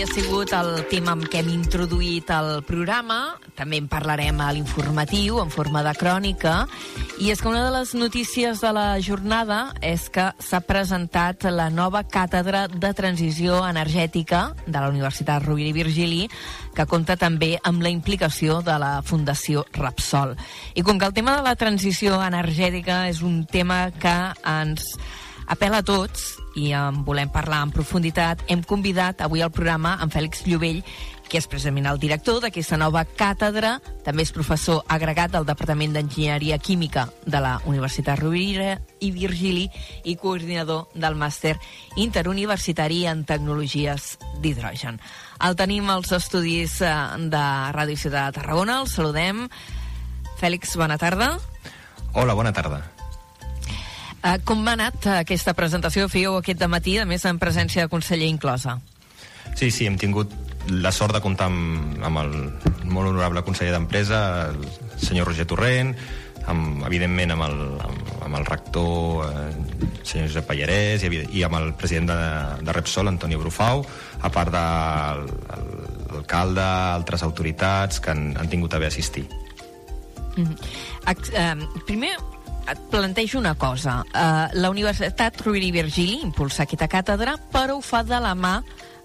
Ha sigut el tema amb què hem introduït el programa. També en parlarem a l'informatiu, en forma de crònica. I és que una de les notícies de la jornada és que s'ha presentat la nova càtedra de transició energètica de la Universitat Rovira i Virgili, que compta també amb la implicació de la Fundació Repsol. I com que el tema de la transició energètica és un tema que ens apela a tots i en volem parlar en profunditat, hem convidat avui al programa en Fèlix Llovell, que és precisament el director d'aquesta nova càtedra, també és professor agregat del Departament d'Enginyeria Química de la Universitat Rovira i Virgili i coordinador del màster interuniversitari en tecnologies d'hidrogen. El tenim als estudis eh, de Ràdio Ciutat de Tarragona, el saludem. Fèlix, bona tarda. Hola, bona tarda. Uh, com ha anat aquesta presentació? Fèieu aquest matí, a més en presència de conseller inclosa. Sí, sí, hem tingut la sort de comptar amb, amb el molt honorable conseller d'Empresa, el senyor Roger Torrent, amb, evidentment amb el, amb, amb el rector eh, senyor Josep Pallarès i, i amb el president de, de Repsol, Antoni Brufau, a part de l'alcalde, altres autoritats que han, han tingut a bé assistir. Mm -hmm. Eh, primer, et plantejo una cosa. Uh, la Universitat Rovira i Virgili impulsa aquesta càtedra, però ho fa de la mà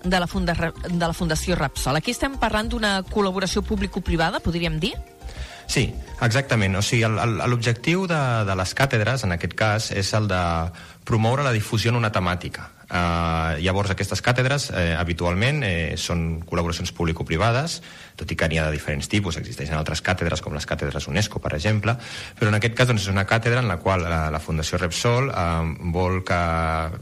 de la, funda, de la Fundació Repsol. Aquí estem parlant d'una col·laboració público-privada, podríem dir? Sí, exactament. O sigui, l'objectiu de, de les càtedres, en aquest cas, és el de promoure la difusió en una temàtica. Uh, llavors, aquestes càtedres eh, habitualment eh, són col·laboracions público-privades, tot i que n'hi ha de diferents tipus, existeixen altres càtedres, com les càtedres UNESCO, per exemple, però en aquest cas doncs, és una càtedra en la qual la, la Fundació Repsol eh, vol que,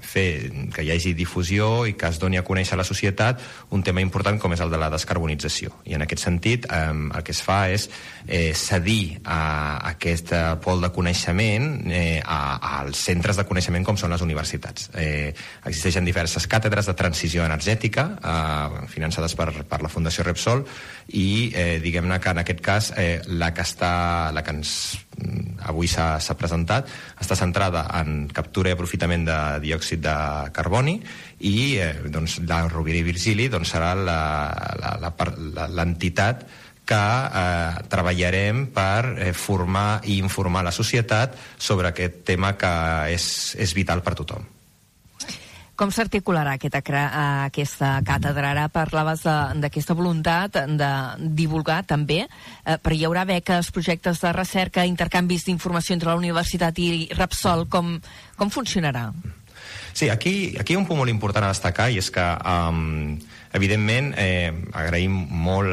fer, que hi hagi difusió i que es doni a conèixer a la societat un tema important com és el de la descarbonització. I en aquest sentit, eh, el que es fa és eh, cedir a, a aquest pol de coneixement eh, a, als centres de coneixement com són les universitats. Eh, Existeixen diverses càtedres de transició energètica eh, finançades per, per la Fundació Repsol i eh, diguem-ne que en aquest cas eh, la que, està, la que ens mm, avui s'ha presentat està centrada en captura i aprofitament de diòxid de carboni i eh, doncs, la Rovira i Virgili doncs, serà l'entitat que eh, treballarem per eh, formar i informar la societat sobre aquest tema que és, és vital per tothom. Com s'articularà aquesta, aquesta càtedra? Ara parlaves d'aquesta voluntat de divulgar també, eh, però hi haurà beques, projectes de recerca, intercanvis d'informació entre la universitat i Repsol. Com, com funcionarà? Sí, aquí, aquí hi ha un punt molt important a destacar i és que um, evidentment eh, agraïm molt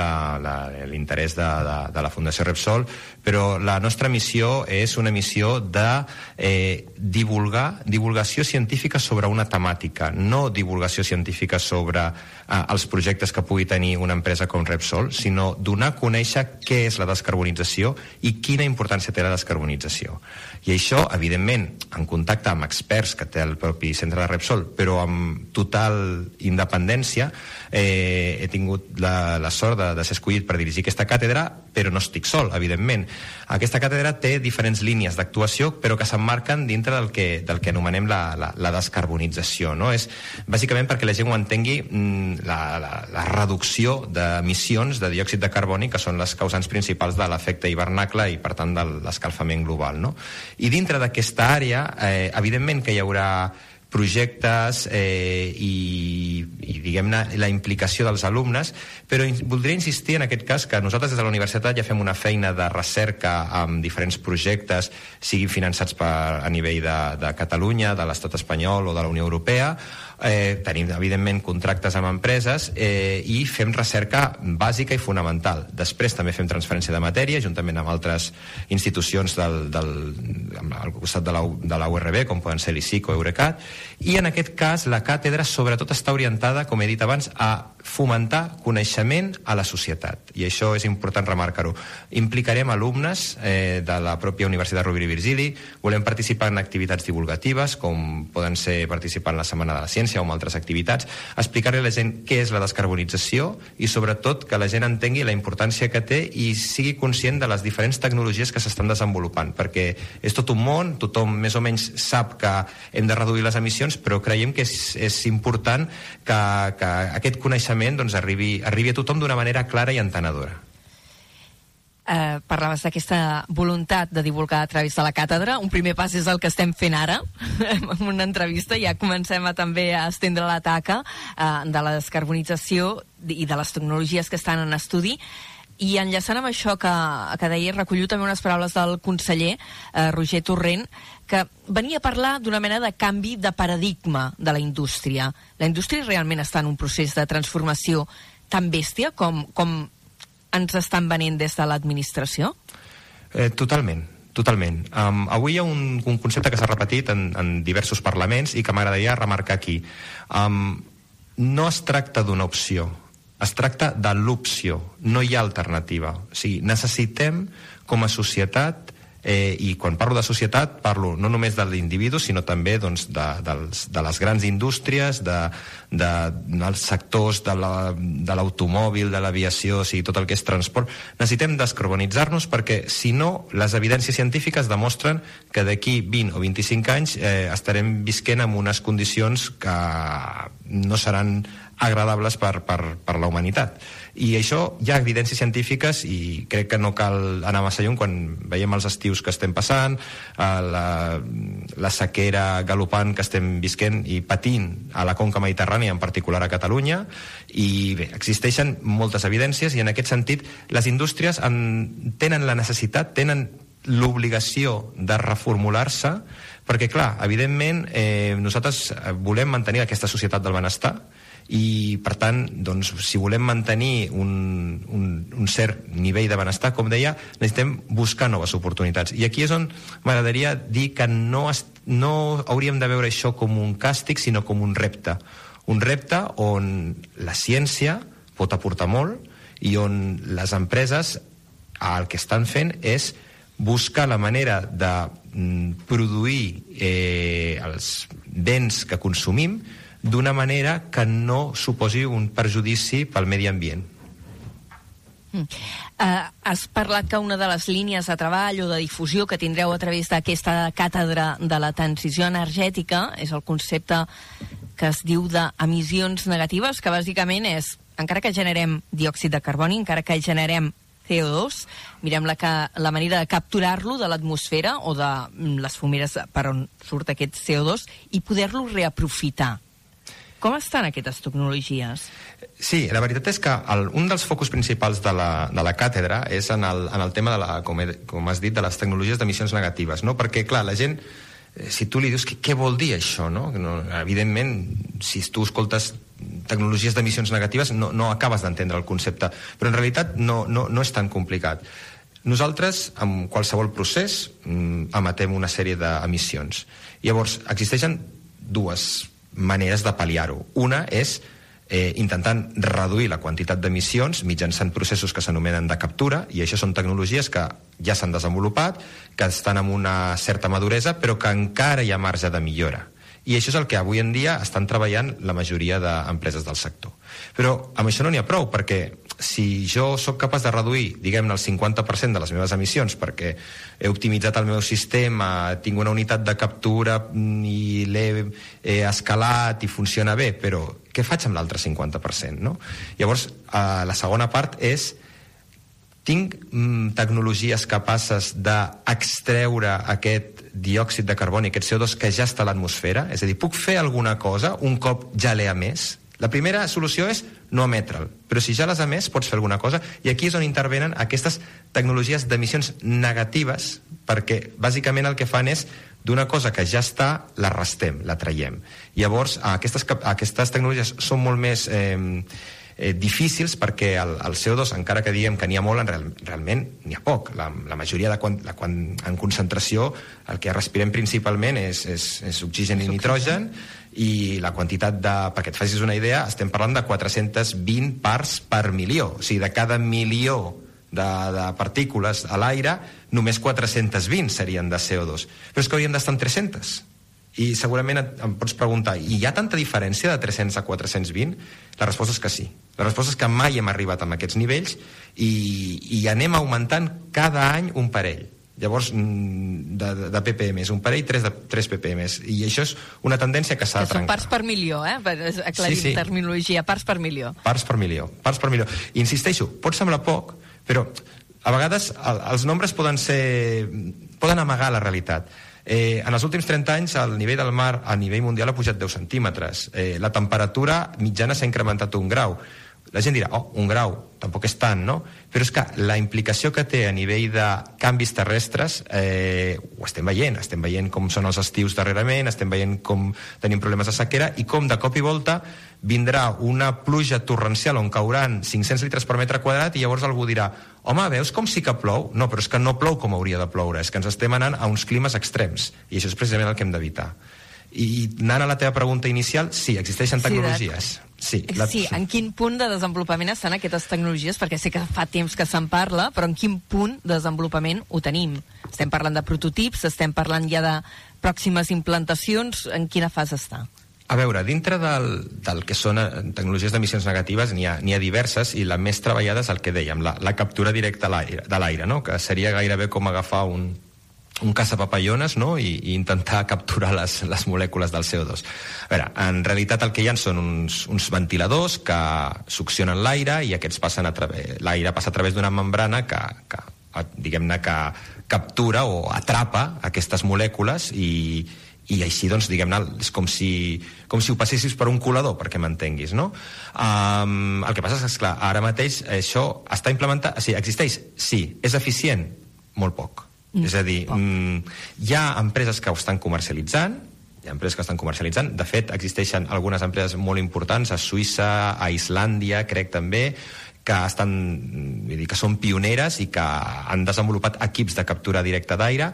l'interès de, de, de la Fundació Repsol però la nostra missió és una missió de eh, divulgar divulgació científica sobre una temàtica, no divulgació científica sobre eh, els projectes que pugui tenir una empresa com Repsol, sinó donar a conèixer què és la descarbonització i quina importància té la descarbonització. I això, evidentment, en contacte amb experts que té el propi centre de Repsol, però amb total independència, eh, he tingut la, la sort de, de ser escollit per dirigir aquesta càtedra, però no estic sol, evidentment. Aquesta càtedra té diferents línies d'actuació, però que s'emmarquen dintre del que, del que anomenem la, la, la descarbonització. No? És bàsicament perquè la gent ho entengui mm, la, la, la reducció d'emissions de diòxid de carboni, que són les causants principals de l'efecte hivernacle i, per tant, de l'escalfament global. No? I dintre d'aquesta àrea, eh, evidentment que hi haurà projectes eh, i, i diguem-ne, la implicació dels alumnes, però in, voldria insistir en aquest cas que nosaltres des de la universitat ja fem una feina de recerca amb diferents projectes, siguin finançats per, a nivell de, de Catalunya, de l'estat espanyol o de la Unió Europea, eh, tenim, evidentment, contractes amb empreses eh, i fem recerca bàsica i fonamental. Després també fem transferència de matèria, juntament amb altres institucions del, del, al costat de la, de la URB, com poden ser l'ICIC o Eurecat, i en aquest cas la càtedra sobretot està orientada, com he dit abans, a fomentar coneixement a la societat. I això és important remarcar-ho. Implicarem alumnes eh, de la pròpia Universitat Rovira i Virgili, volem participar en activitats divulgatives, com poden ser participar en la Setmana de la Ciència o en altres activitats, explicar-li a la gent què és la descarbonització i sobretot que la gent entengui la importància que té i sigui conscient de les diferents tecnologies que s'estan desenvolupant, perquè és tot un món, tothom més o menys sap que hem de reduir les emissions, però creiem que és, és important que, que aquest coneixement doncs, arribi, arribi a tothom d'una manera clara i entenedora. Eh, parlaves d'aquesta voluntat de divulgar a través de la càtedra. Un primer pas és el que estem fent ara, en una entrevista. Ja comencem a, també a estendre la taca eh, de la descarbonització i de les tecnologies que estan en estudi. I enllaçant amb això que, que deia, recollo també unes paraules del conseller eh, Roger Torrent, que venia a parlar d'una mena de canvi de paradigma de la indústria. La indústria realment està en un procés de transformació tan bèstia com, com ens estan venent des de l'administració? Eh, totalment, Totalment. Um, avui hi ha un, un concepte que s'ha repetit en, en diversos parlaments i que m'agradaria remarcar aquí. Um, no es tracta d'una opció, es tracta de l'opció, no hi ha alternativa. O sigui, necessitem, com a societat, eh, i quan parlo de societat parlo no només de l'individu sinó també doncs, de, dels, de les grans indústries de, de, dels sectors de l'automòbil, la, de l'aviació o sigui, tot el que és transport. Necessitem descarbonitzar-nos perquè si no les evidències científiques demostren que d'aquí 20 o 25 anys eh, estarem visquent en unes condicions que no seran agradables per, per, per la humanitat. I això hi ha evidències científiques i crec que no cal anar massa lluny quan veiem els estius que estem passant, eh, la, la sequera galopant que estem visquent i patint a la conca mediterrània, en particular a Catalunya, i bé, existeixen moltes evidències i en aquest sentit les indústries en, tenen la necessitat, tenen l'obligació de reformular-se perquè, clar, evidentment, eh, nosaltres volem mantenir aquesta societat del benestar, i per tant, doncs, si volem mantenir un, un, un cert nivell de benestar, com deia, necessitem buscar noves oportunitats. I aquí és on m'agradaria dir que no, es, no hauríem de veure això com un càstig, sinó com un repte. Un repte on la ciència pot aportar molt i on les empreses el que estan fent és buscar la manera de mm, produir eh, els béns que consumim d'una manera que no suposi un perjudici pel medi ambient. Uh, has parlat que una de les línies de treball o de difusió que tindreu a través d'aquesta càtedra de la transició energètica és el concepte que es diu d'emissions negatives, que bàsicament és, encara que generem diòxid de carboni, encara que generem CO2, mirem la, que, la manera de capturar-lo de l'atmosfera o de mm, les fumeres per on surt aquest CO2 i poder-lo reaprofitar. Com estan aquestes tecnologies? Sí, la veritat és que el, un dels focus principals de la, de la càtedra és en el, en el tema, de la, com, he, com has dit, de les tecnologies d'emissions negatives, no? perquè, clar, la gent, eh, si tu li dius que, què vol dir això, no? no evidentment, si tu escoltes tecnologies d'emissions negatives no, no acabes d'entendre el concepte, però en realitat no, no, no és tan complicat. Nosaltres, amb qualsevol procés, mm, emetem una sèrie d'emissions. Llavors, existeixen dues maneres de pal·liar-ho. Una és eh, intentant reduir la quantitat d'emissions mitjançant processos que s'anomenen de captura, i això són tecnologies que ja s'han desenvolupat, que estan amb una certa maduresa, però que encara hi ha marge de millora. I això és el que avui en dia estan treballant la majoria d'empreses del sector. Però amb això no n'hi ha prou, perquè si jo sóc capaç de reduir, diguem-ne, el 50% de les meves emissions perquè he optimitzat el meu sistema, tinc una unitat de captura i l'he escalat i funciona bé, però què faig amb l'altre 50%? No? Llavors, eh, la segona part és tinc mm, tecnologies capaces d'extreure aquest diòxid de carboni, aquest CO2 que ja està a l'atmosfera? És a dir, puc fer alguna cosa un cop ja l'he emès? La primera solució és no emetre'l, però si ja l'has emès pots fer alguna cosa i aquí és on intervenen aquestes tecnologies d'emissions negatives perquè bàsicament el que fan és d'una cosa que ja està, la restem, la traiem. Llavors, aquestes, aquestes tecnologies són molt més eh, eh, difícils perquè el, el CO2, encara que diguem que n'hi ha molt, en real, realment n'hi ha poc. La, la majoria de quan, la, quan, en concentració el que respirem principalment és, és, és oxigen i nitrogen i la quantitat de... perquè et facis una idea, estem parlant de 420 parts per milió. O sigui, de cada milió de, de partícules a l'aire, només 420 serien de CO2. Però és que haurien d'estar en 300. I segurament et, em pots preguntar, hi ha tanta diferència de 300 a 420? La resposta és que sí. La resposta és que mai hem arribat a aquests nivells i, i anem augmentant cada any un parell Llavors, mm, de, de ppm, un parell, 3, de, 3 ppm. I això és una tendència que s'ha de trencar. són parts per milió, eh? Aclarim sí, sí. terminologia, parts per milió. Parts per milió, parts per milió. Insisteixo, pot semblar poc, però a vegades el, els nombres poden ser... poden amagar la realitat. Eh, en els últims 30 anys el nivell del mar a nivell mundial ha pujat 10 centímetres. Eh, la temperatura mitjana s'ha incrementat un grau la gent dirà, oh, un grau, tampoc és tant, no? Però és que la implicació que té a nivell de canvis terrestres eh, ho estem veient. Estem veient com són els estius darrerament, estem veient com tenim problemes de sequera i com de cop i volta vindrà una pluja torrencial on cauran 500 litres per metre quadrat i llavors algú dirà home, veus com sí que plou? No, però és que no plou com hauria de ploure, és que ens estem anant a uns climes extrems i això és precisament el que hem d'evitar. I anant a la teva pregunta inicial, sí, existeixen tecnologies. Sí, la... sí, en quin punt de desenvolupament estan aquestes tecnologies? Perquè sé que fa temps que se'n parla, però en quin punt de desenvolupament ho tenim? Estem parlant de prototips, estem parlant ja de pròximes implantacions, en quina fase està? A veure, dintre del, del que són eh, tecnologies d'emissions negatives n'hi ha, ha diverses i la més treballada és el que dèiem, la, la captura directa de l'aire, no? que seria gairebé com agafar un, un caçapapallones no? I, i intentar capturar les, les molècules del CO2. A veure, en realitat el que hi ha són uns, uns ventiladors que succionen l'aire i aquests passen a través... L'aire passa a través d'una membrana que, que diguem-ne, que captura o atrapa aquestes molècules i, i així, doncs, diguem-ne, és com si, com si ho passessis per un colador, perquè m'entenguis, no? Um, el que passa és que, esclar, ara mateix això està implementat... O sigui, existeix? Sí. És eficient? Molt poc. Mm. És a dir, mm, hi ha empreses que ho estan comercialitzant, hi ha empreses que estan comercialitzant. De fet, existeixen algunes empreses molt importants a Suïssa, a Islàndia, crec també, que estan, vull dir, que són pioneres i que han desenvolupat equips de captura directa d'aire.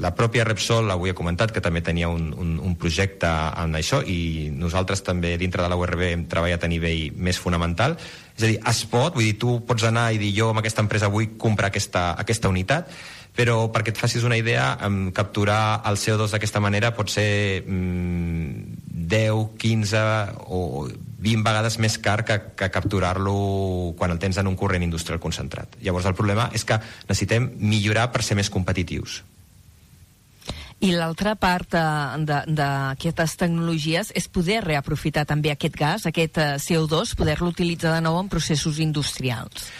La pròpia Repsol, avui he comentat, que també tenia un, un, un projecte en això i nosaltres també dintre de la URB hem treballat a nivell més fonamental. És a dir, es pot, vull dir, tu pots anar i dir jo amb aquesta empresa vull comprar aquesta, aquesta unitat, però perquè et facis una idea, capturar el CO2 d'aquesta manera pot ser um, 10, 15 o 20 vegades més car que, que capturar-lo quan el tens en un corrent industrial concentrat. Llavors el problema és que necessitem millorar per ser més competitius. I l'altra part d'aquestes tecnologies és poder reaprofitar també aquest gas, aquest eh, CO2, poder-lo utilitzar de nou en processos industrials.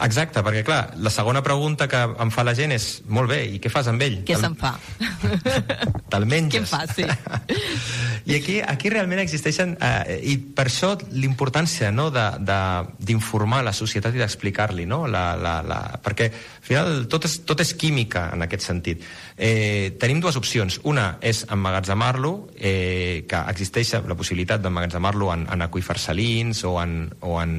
Exacte, perquè clar, la segona pregunta que em fa la gent és molt bé, i què fas amb ell? Què se'n fa? Te'l menges? Què fa, sí. I aquí, aquí realment existeixen, eh, i per això l'importància no, d'informar la societat i d'explicar-li, no? La, la, la, perquè al final tot és, tot és química en aquest sentit. Eh, tenim dues opcions. Una és emmagatzemar-lo, eh, que existeix la possibilitat d'emmagatzemar-lo en, en aquífers salins o en, o en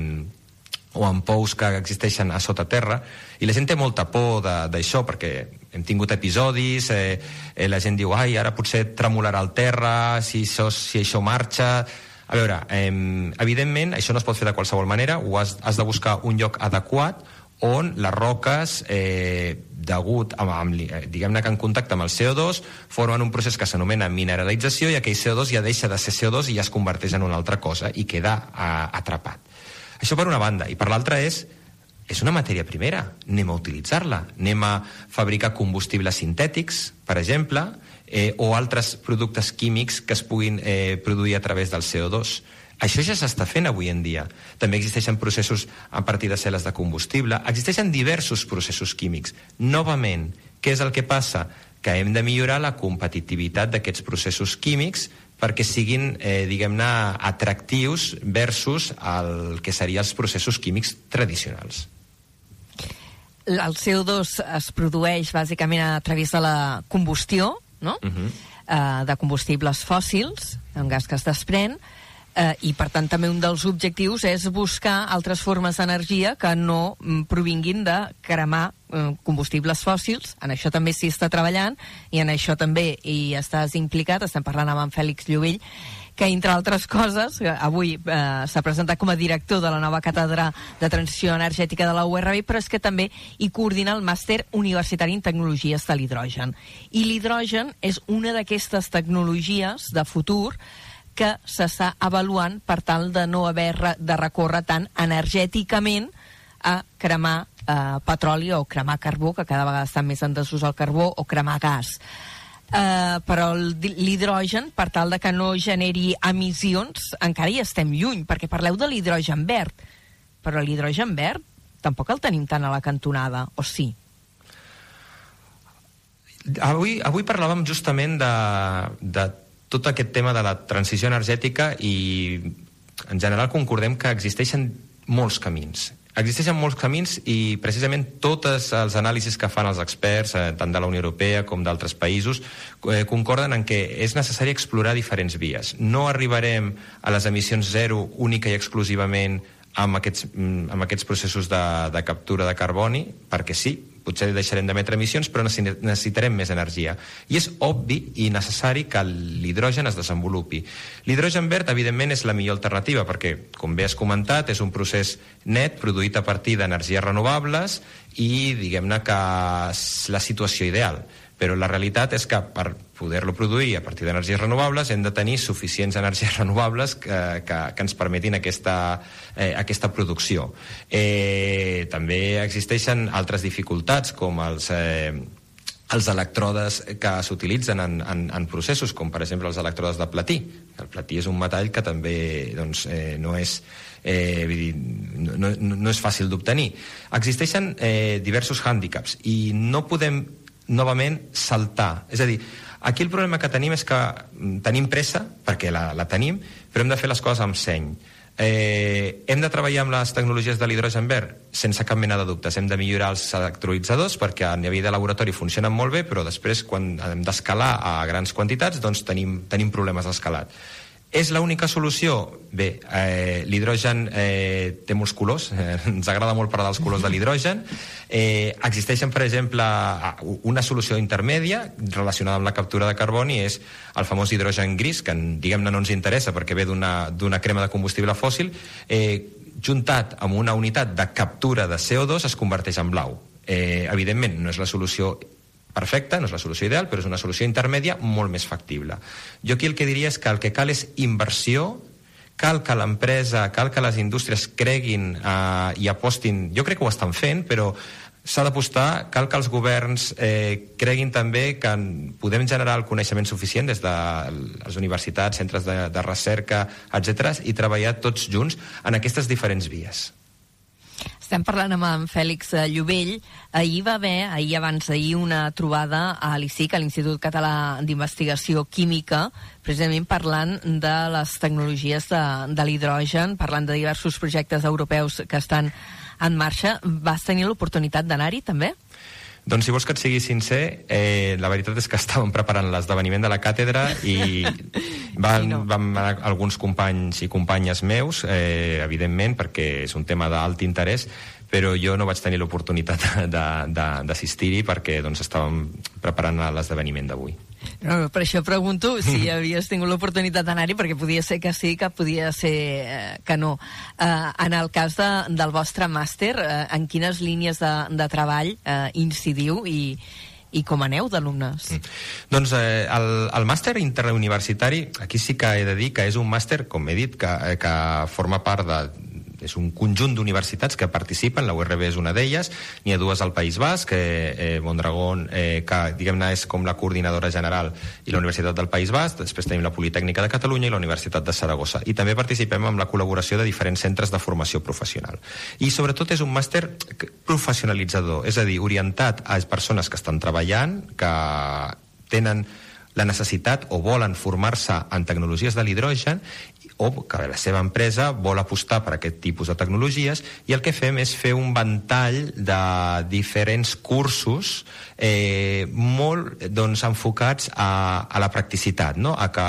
o en pous que existeixen a sota terra i la gent té molta por d'això perquè hem tingut episodis eh, eh, la gent diu, ai, ara potser tremolarà el terra si això, si això marxa a veure, eh, evidentment això no es pot fer de qualsevol manera ho has, has de buscar un lloc adequat on les roques, eh, degut eh, diguem-ne que en contacte amb el CO2, formen un procés que s'anomena mineralització i aquell CO2 ja deixa de ser CO2 i ja es converteix en una altra cosa i queda eh, atrapat. Això per una banda. I per l'altra és és una matèria primera, anem a utilitzar-la, anem a fabricar combustibles sintètics, per exemple, eh, o altres productes químics que es puguin eh, produir a través del CO2. Això ja s'està fent avui en dia. També existeixen processos a partir de cel·les de combustible, existeixen diversos processos químics. Novament, què és el que passa? Que hem de millorar la competitivitat d'aquests processos químics perquè siguin, eh, diguem-ne, atractius versus el que serien els processos químics tradicionals. El CO2 es produeix bàsicament a través de la combustió, no? Uh -huh. uh, de combustibles fòssils, un gas que es desprèn, eh, i per tant també un dels objectius és buscar altres formes d'energia que no mm, provinguin de cremar eh, combustibles fòssils, en això també s'hi està treballant i en això també hi estàs implicat, estem parlant amb en Fèlix Llovell que entre altres coses, avui eh, s'ha presentat com a director de la nova càtedra de transició energètica de la URB, però és que també hi coordina el màster universitari en tecnologies de l'hidrogen. I l'hidrogen és una d'aquestes tecnologies de futur que s'està avaluant per tal de no haver de recórrer tant energèticament a cremar eh, petroli o cremar carbó, que cada vegada està més en desús el carbó, o cremar gas. Eh, però l'hidrogen, per tal de que no generi emissions, encara hi estem lluny, perquè parleu de l'hidrogen verd, però l'hidrogen verd tampoc el tenim tant a la cantonada, o sí? Avui, avui parlàvem justament de, de tot aquest tema de la transició energètica i en general concordem que existeixen molts camins. Existeixen molts camins i precisament totes els anàlisis que fan els experts, eh, tant de la Unió Europea com d'altres països, eh, concorden en que és necessari explorar diferents vies. No arribarem a les emissions zero única i exclusivament amb aquests, mm, amb aquests processos de, de captura de carboni, perquè sí, potser deixarem d'emetre emissions, però necessitarem més energia. I és obvi i necessari que l'hidrogen es desenvolupi. L'hidrogen verd, evidentment, és la millor alternativa, perquè, com bé has comentat, és un procés net, produït a partir d'energies renovables i, diguem-ne, que és la situació ideal però la realitat és que per poder-lo produir a partir d'energies renovables hem de tenir suficients energies renovables que, que, que ens permetin aquesta, eh, aquesta producció. Eh, també existeixen altres dificultats com els... Eh, els electrodes que s'utilitzen en, en, en processos, com per exemple els electrodes de platí. El platí és un metall que també doncs, eh, no és eh, vull dir, no, no, no és fàcil d'obtenir. Existeixen eh, diversos hàndicaps i no podem novament saltar. És a dir, aquí el problema que tenim és que mm, tenim pressa, perquè la, la tenim, però hem de fer les coses amb seny. Eh, hem de treballar amb les tecnologies de l'hidrogen verd sense cap mena de dubtes. Hem de millorar els electrolitzadors perquè a nivell de laboratori funcionen molt bé, però després quan hem d'escalar a grans quantitats doncs tenim, tenim problemes d'escalat. És l'única solució? Bé, eh, l'hidrogen eh, té molts colors, eh, ens agrada molt parlar dels colors de l'hidrogen. Eh, existeixen, per exemple, una solució intermèdia relacionada amb la captura de carboni és el famós hidrogen gris, que diguem-ne no ens interessa perquè ve d'una crema de combustible fòssil, eh, juntat amb una unitat de captura de CO2 es converteix en blau. Eh, evidentment, no és la solució perfecta, no és la solució ideal, però és una solució intermèdia molt més factible. Jo aquí el que diria és que el que cal és inversió, cal que l'empresa, cal que les indústries creguin eh, i apostin, jo crec que ho estan fent, però s'ha d'apostar, cal que els governs eh, creguin també que podem generar el coneixement suficient des de les universitats, centres de, de recerca, etc i treballar tots junts en aquestes diferents vies. Estem parlant amb en Fèlix eh, Llobell. Ahir va haver, ahir abans d'ahir, una trobada a l'ICIC, a l'Institut Català d'Investigació Química, precisament parlant de les tecnologies de, de l'hidrogen, parlant de diversos projectes europeus que estan en marxa. Vas tenir l'oportunitat d'anar-hi, també? Doncs si vols que et sigui sincer, eh, la veritat és que estàvem preparant l'esdeveniment de la càtedra i van, no. van anar alguns companys i companyes meus, eh, evidentment, perquè és un tema d'alt interès, però jo no vaig tenir l'oportunitat d'assistir-hi perquè doncs, estàvem preparant l'esdeveniment d'avui. No, per això pregunto si havies tingut l'oportunitat d'anar-hi, perquè podia ser que sí, que podia ser eh, que no. Eh, en el cas de, del vostre màster, eh, en quines línies de, de treball eh, incidiu i, i com aneu d'alumnes? Mm. Doncs eh, el, el màster interuniversitari, aquí sí que he de dir que és un màster, com he dit, que, eh, que forma part de, és un conjunt d'universitats que participen, la URB és una d'elles, n'hi ha dues al País Basc, eh, eh, Mondragón, eh, que diguem-ne és com la coordinadora general, i la Universitat del País Basc, després tenim la Politècnica de Catalunya i la Universitat de Saragossa. I també participem amb la col·laboració de diferents centres de formació professional. I sobretot és un màster professionalitzador, és a dir, orientat a persones que estan treballant, que tenen la necessitat o volen formar-se en tecnologies de l'hidrogen o que la seva empresa vol apostar per aquest tipus de tecnologies i el que fem és fer un ventall de diferents cursos eh, molt doncs, enfocats a, a la practicitat, no? a que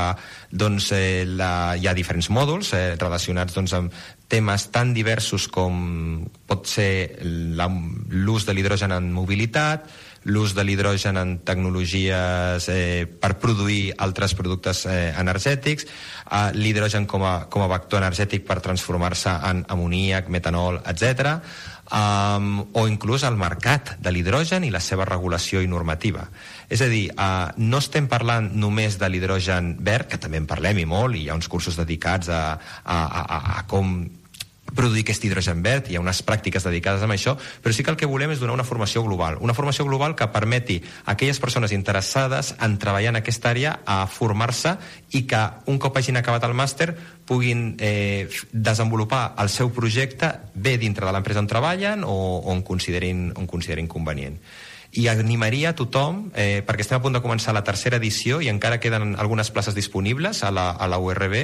doncs, eh, la, hi ha diferents mòduls eh, relacionats doncs, amb temes tan diversos com pot ser l'ús de l'hidrogen en mobilitat, l'ús de l'hidrogen en tecnologies eh, per produir altres productes eh, energètics, eh, l'hidrogen com, a, com a vector energètic per transformar-se en amoníac, metanol, etc. Um, o inclús el mercat de l'hidrogen i la seva regulació i normativa. És a dir, uh, no estem parlant només de l'hidrogen verd, que també en parlem i molt, i hi ha uns cursos dedicats a, a, a, a com produir aquest hidrogen verd, hi ha unes pràctiques dedicades a això, però sí que el que volem és donar una formació global, una formació global que permeti a aquelles persones interessades en treballar en aquesta àrea a formar-se i que un cop hagin acabat el màster puguin eh, desenvolupar el seu projecte bé dintre de l'empresa on treballen o on considerin, on considerin convenient i animaria a tothom, eh, perquè estem a punt de començar la tercera edició i encara queden algunes places disponibles a la, a la URB.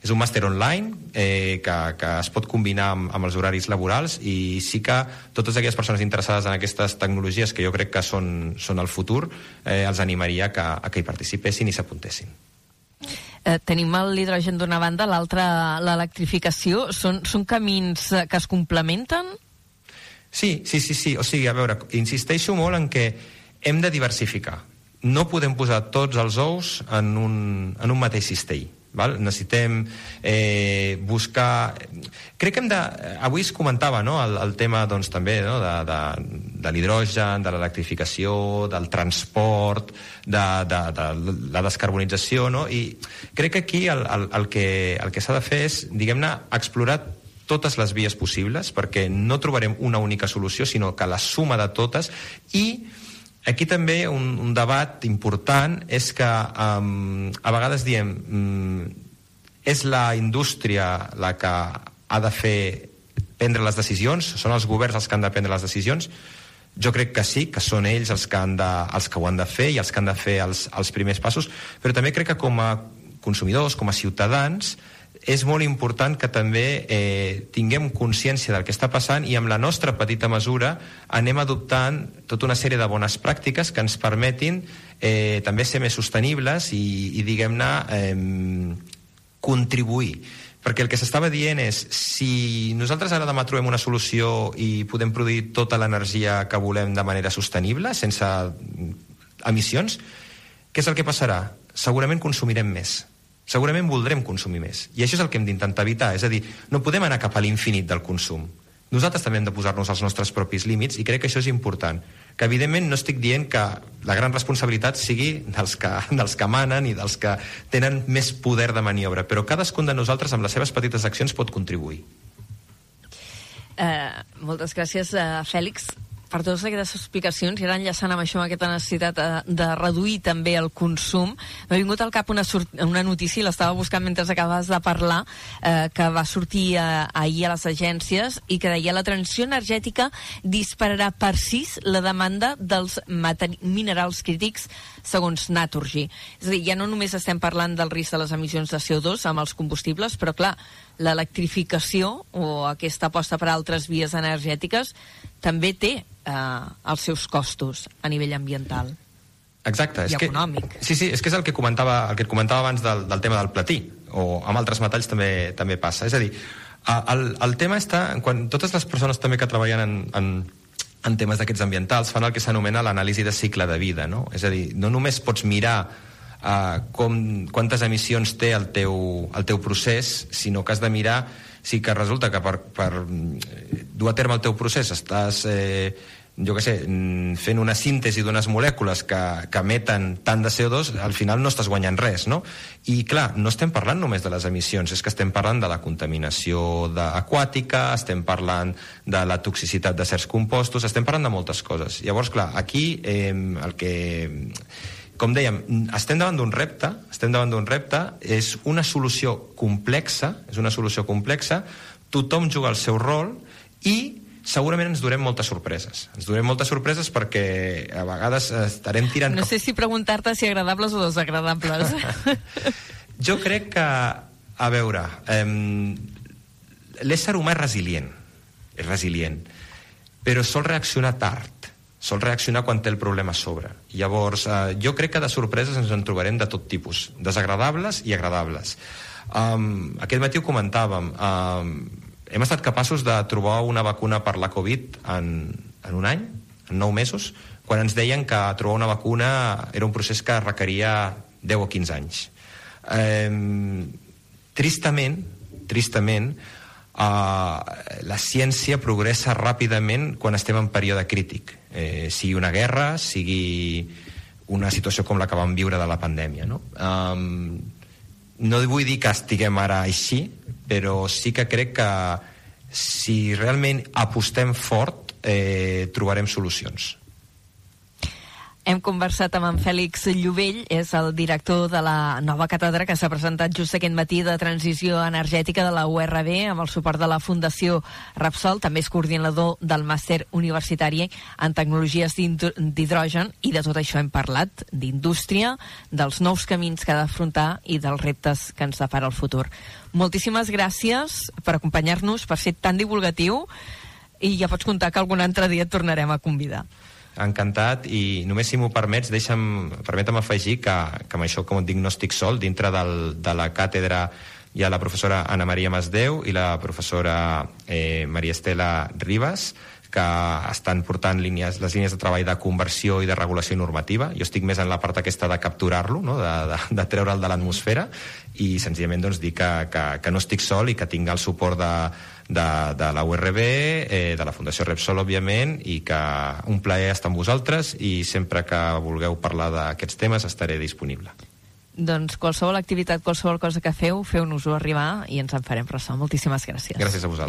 És un màster online eh, que, que es pot combinar amb, amb els horaris laborals i sí que totes aquelles persones interessades en aquestes tecnologies que jo crec que són, són el futur, eh, els animaria que, a que hi participessin i s'apuntessin. Eh, tenim l'hidrogen d'una banda, l'altra l'electrificació. Són, són camins eh, que es complementen? Sí, sí, sí, sí. O sigui, a veure, insisteixo molt en que hem de diversificar. No podem posar tots els ous en un, en un mateix cistell. Val? Necessitem eh, buscar... Crec que hem de... Avui es comentava no? el, el tema doncs, també no? de, de, de l'hidrogen, de l'electrificació, del transport, de, de, de la descarbonització, no? i crec que aquí el, el, el que, el que s'ha de fer és, diguem-ne, explorar totes les vies possibles, perquè no trobarem una única solució, sinó que la suma de totes, i aquí també un, un debat important és que um, a vegades diem um, és la indústria la que ha de fer prendre les decisions, són els governs els que han de prendre les decisions, jo crec que sí, que són ells els que, han de, els que ho han de fer i els que han de fer els, els primers passos, però també crec que com a consumidors, com a ciutadans, és molt important que també eh, tinguem consciència del que està passant i amb la nostra petita mesura anem adoptant tota una sèrie de bones pràctiques que ens permetin eh, també ser més sostenibles i, i diguem-ne, eh, contribuir. Perquè el que s'estava dient és, si nosaltres ara demà trobem una solució i podem produir tota l'energia que volem de manera sostenible, sense emissions, què és el que passarà? Segurament consumirem més segurament voldrem consumir més. I això és el que hem d'intentar evitar. És a dir, no podem anar cap a l'infinit del consum. Nosaltres també hem de posar-nos els nostres propis límits i crec que això és important. Que, evidentment, no estic dient que la gran responsabilitat sigui dels que, dels que manen i dels que tenen més poder de maniobra, però cadascun de nosaltres, amb les seves petites accions, pot contribuir. Uh, moltes gràcies, uh, Fèlix per totes aquestes explicacions i ara enllaçant amb això, amb aquesta necessitat de, eh, de reduir també el consum, m'ha vingut al cap una, una notícia, l'estava buscant mentre acabaves de parlar, eh, que va sortir eh, ahir a les agències i que deia la transició energètica dispararà per sis la demanda dels minerals crítics segons Naturgy. És a dir, ja no només estem parlant del risc de les emissions de CO2 amb els combustibles, però clar, l'electrificació o aquesta aposta per altres vies energètiques també té eh, els seus costos a nivell ambiental. Exacte. I és econòmic. Que, sí, sí, és que és el que comentava, el que et comentava abans del, del tema del platí, o amb altres metalls també també passa. És a dir, el, el tema està, quan totes les persones també que treballen en, en, en temes d'aquests ambientals fan el que s'anomena l'anàlisi de cicle de vida, no? És a dir, no només pots mirar uh, com, quantes emissions té el teu, el teu procés, sinó que has de mirar si que resulta que per, per mm, dur a terme el teu procés estàs eh, jo què sé, mm, fent una síntesi d'unes molècules que, que emeten tant de CO2, al final no estàs guanyant res, no? I clar, no estem parlant només de les emissions, és que estem parlant de la contaminació aquàtica, estem parlant de la toxicitat de certs compostos, estem parlant de moltes coses. Llavors, clar, aquí eh, el que com dèiem, estem davant d'un repte, estem davant d'un repte, és una solució complexa, és una solució complexa, tothom juga el seu rol i segurament ens durem moltes sorpreses. Ens durem moltes sorpreses perquè a vegades estarem tirant... No sé si preguntar-te si agradables o desagradables. jo crec que, a veure, eh, l'ésser humà és resilient, és resilient, però sol reaccionar tard, sol reaccionar quan té el problema a sobre. Llavors, eh, jo crec que de sorpreses ens en trobarem de tot tipus, desagradables i agradables. Um, aquest matí ho comentàvem, um, hem estat capaços de trobar una vacuna per la Covid en, en un any, en nou mesos, quan ens deien que trobar una vacuna era un procés que requeria 10 o 15 anys. Eh, tristament, tristament, eh, la ciència progressa ràpidament quan estem en període crític. Eh, sigui una guerra, sigui una situació com la que vam viure de la pandèmia. No? Eh, no vull dir que estiguem ara així, però sí que crec que si realment apostem fort, eh, trobarem solucions. Hem conversat amb en Fèlix Llovell, és el director de la nova càtedra que s'ha presentat just aquest matí de transició energètica de la URB amb el suport de la Fundació Repsol, també és coordinador del màster universitari en tecnologies d'hidrogen i de tot això hem parlat, d'indústria, dels nous camins que ha d'afrontar i dels reptes que ens depara el futur. Moltíssimes gràcies per acompanyar-nos, per ser tan divulgatiu i ja pots comptar que algun altre dia et tornarem a convidar encantat i només si m'ho permets deixa'm, permetem afegir que, que amb això com et dic no estic sol dintre del, de la càtedra hi ha la professora Ana Maria Masdeu i la professora eh, Maria Estela Ribas que estan portant línies, les línies de treball de conversió i de regulació normativa. Jo estic més en la part aquesta de capturar-lo, no? de, de, de treure'l de l'atmosfera, i senzillament doncs, dir que, que, que no estic sol i que tinc el suport de, de, de la URB, eh, de la Fundació Repsol, òbviament, i que un plaer estar amb vosaltres i sempre que vulgueu parlar d'aquests temes estaré disponible. Doncs qualsevol activitat, qualsevol cosa que feu, feu-nos-ho arribar i ens en farem ressò. Moltíssimes gràcies. Gràcies a vosaltres.